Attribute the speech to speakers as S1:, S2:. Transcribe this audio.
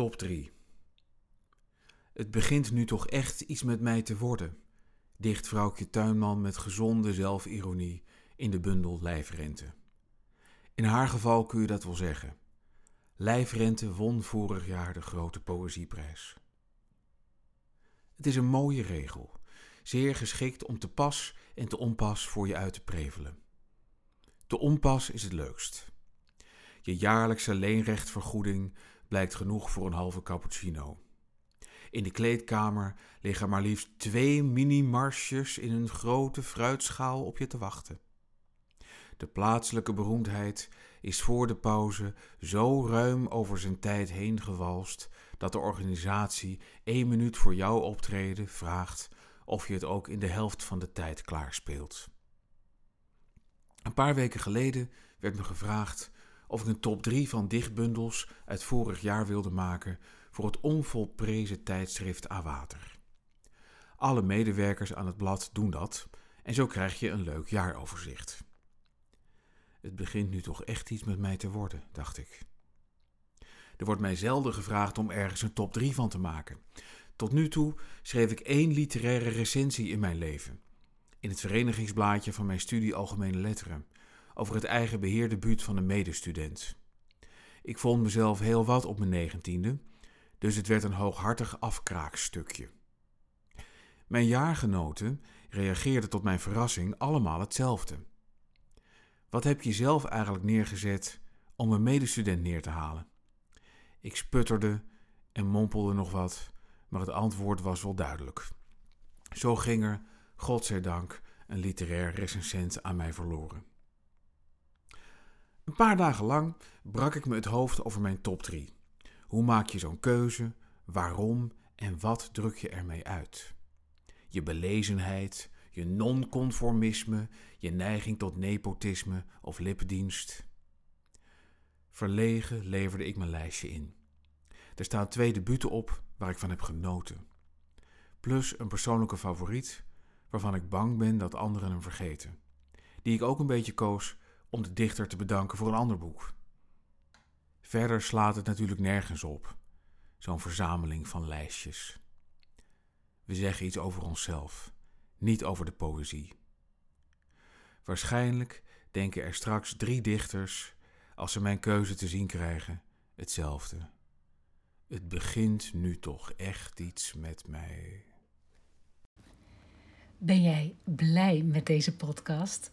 S1: Top 3. Het begint nu toch echt iets met mij te worden, dicht vrouwtje Tuinman met gezonde zelfironie in de bundel Lijfrente. In haar geval kun je dat wel zeggen. Lijfrente won vorig jaar de grote poëzieprijs. Het is een mooie regel, zeer geschikt om te pas en te onpas voor je uit te prevelen. Te onpas is het leukst. Je jaarlijkse leenrechtvergoeding blijkt genoeg voor een halve cappuccino. In de kleedkamer liggen maar liefst twee mini-marsjes in een grote fruitschaal op je te wachten. De plaatselijke beroemdheid is voor de pauze zo ruim over zijn tijd heen gewalst dat de organisatie één minuut voor jouw optreden vraagt of je het ook in de helft van de tijd klaarspeelt. Een paar weken geleden werd me gevraagd of ik een top 3 van dichtbundels uit vorig jaar wilde maken voor het onvolprezen tijdschrift A Water. Alle medewerkers aan het blad doen dat en zo krijg je een leuk jaaroverzicht. Het begint nu toch echt iets met mij te worden, dacht ik. Er wordt mij zelden gevraagd om ergens een top 3 van te maken. Tot nu toe schreef ik één literaire recensie in mijn leven. In het verenigingsblaadje van mijn studie Algemene Letteren. Over het eigen beheerdebuut van een medestudent. Ik vond mezelf heel wat op mijn negentiende, dus het werd een hooghartig afkraakstukje. Mijn jaargenoten reageerden tot mijn verrassing allemaal hetzelfde. Wat heb je zelf eigenlijk neergezet om een medestudent neer te halen? Ik sputterde en mompelde nog wat, maar het antwoord was wel duidelijk. Zo ging er, godzijdank, een literair recensent aan mij verloren. Een paar dagen lang brak ik me het hoofd over mijn top 3. Hoe maak je zo'n keuze? Waarom en wat druk je ermee uit? Je belezenheid, je nonconformisme, je neiging tot nepotisme of lippendienst. Verlegen leverde ik mijn lijstje in. Er staan twee debuten op waar ik van heb genoten. Plus een persoonlijke favoriet waarvan ik bang ben dat anderen hem vergeten. Die ik ook een beetje koos om de dichter te bedanken voor een ander boek. Verder slaat het natuurlijk nergens op, zo'n verzameling van lijstjes. We zeggen iets over onszelf, niet over de poëzie. Waarschijnlijk denken er straks drie dichters, als ze mijn keuze te zien krijgen, hetzelfde. Het begint nu toch echt iets met mij.
S2: Ben jij blij met deze podcast?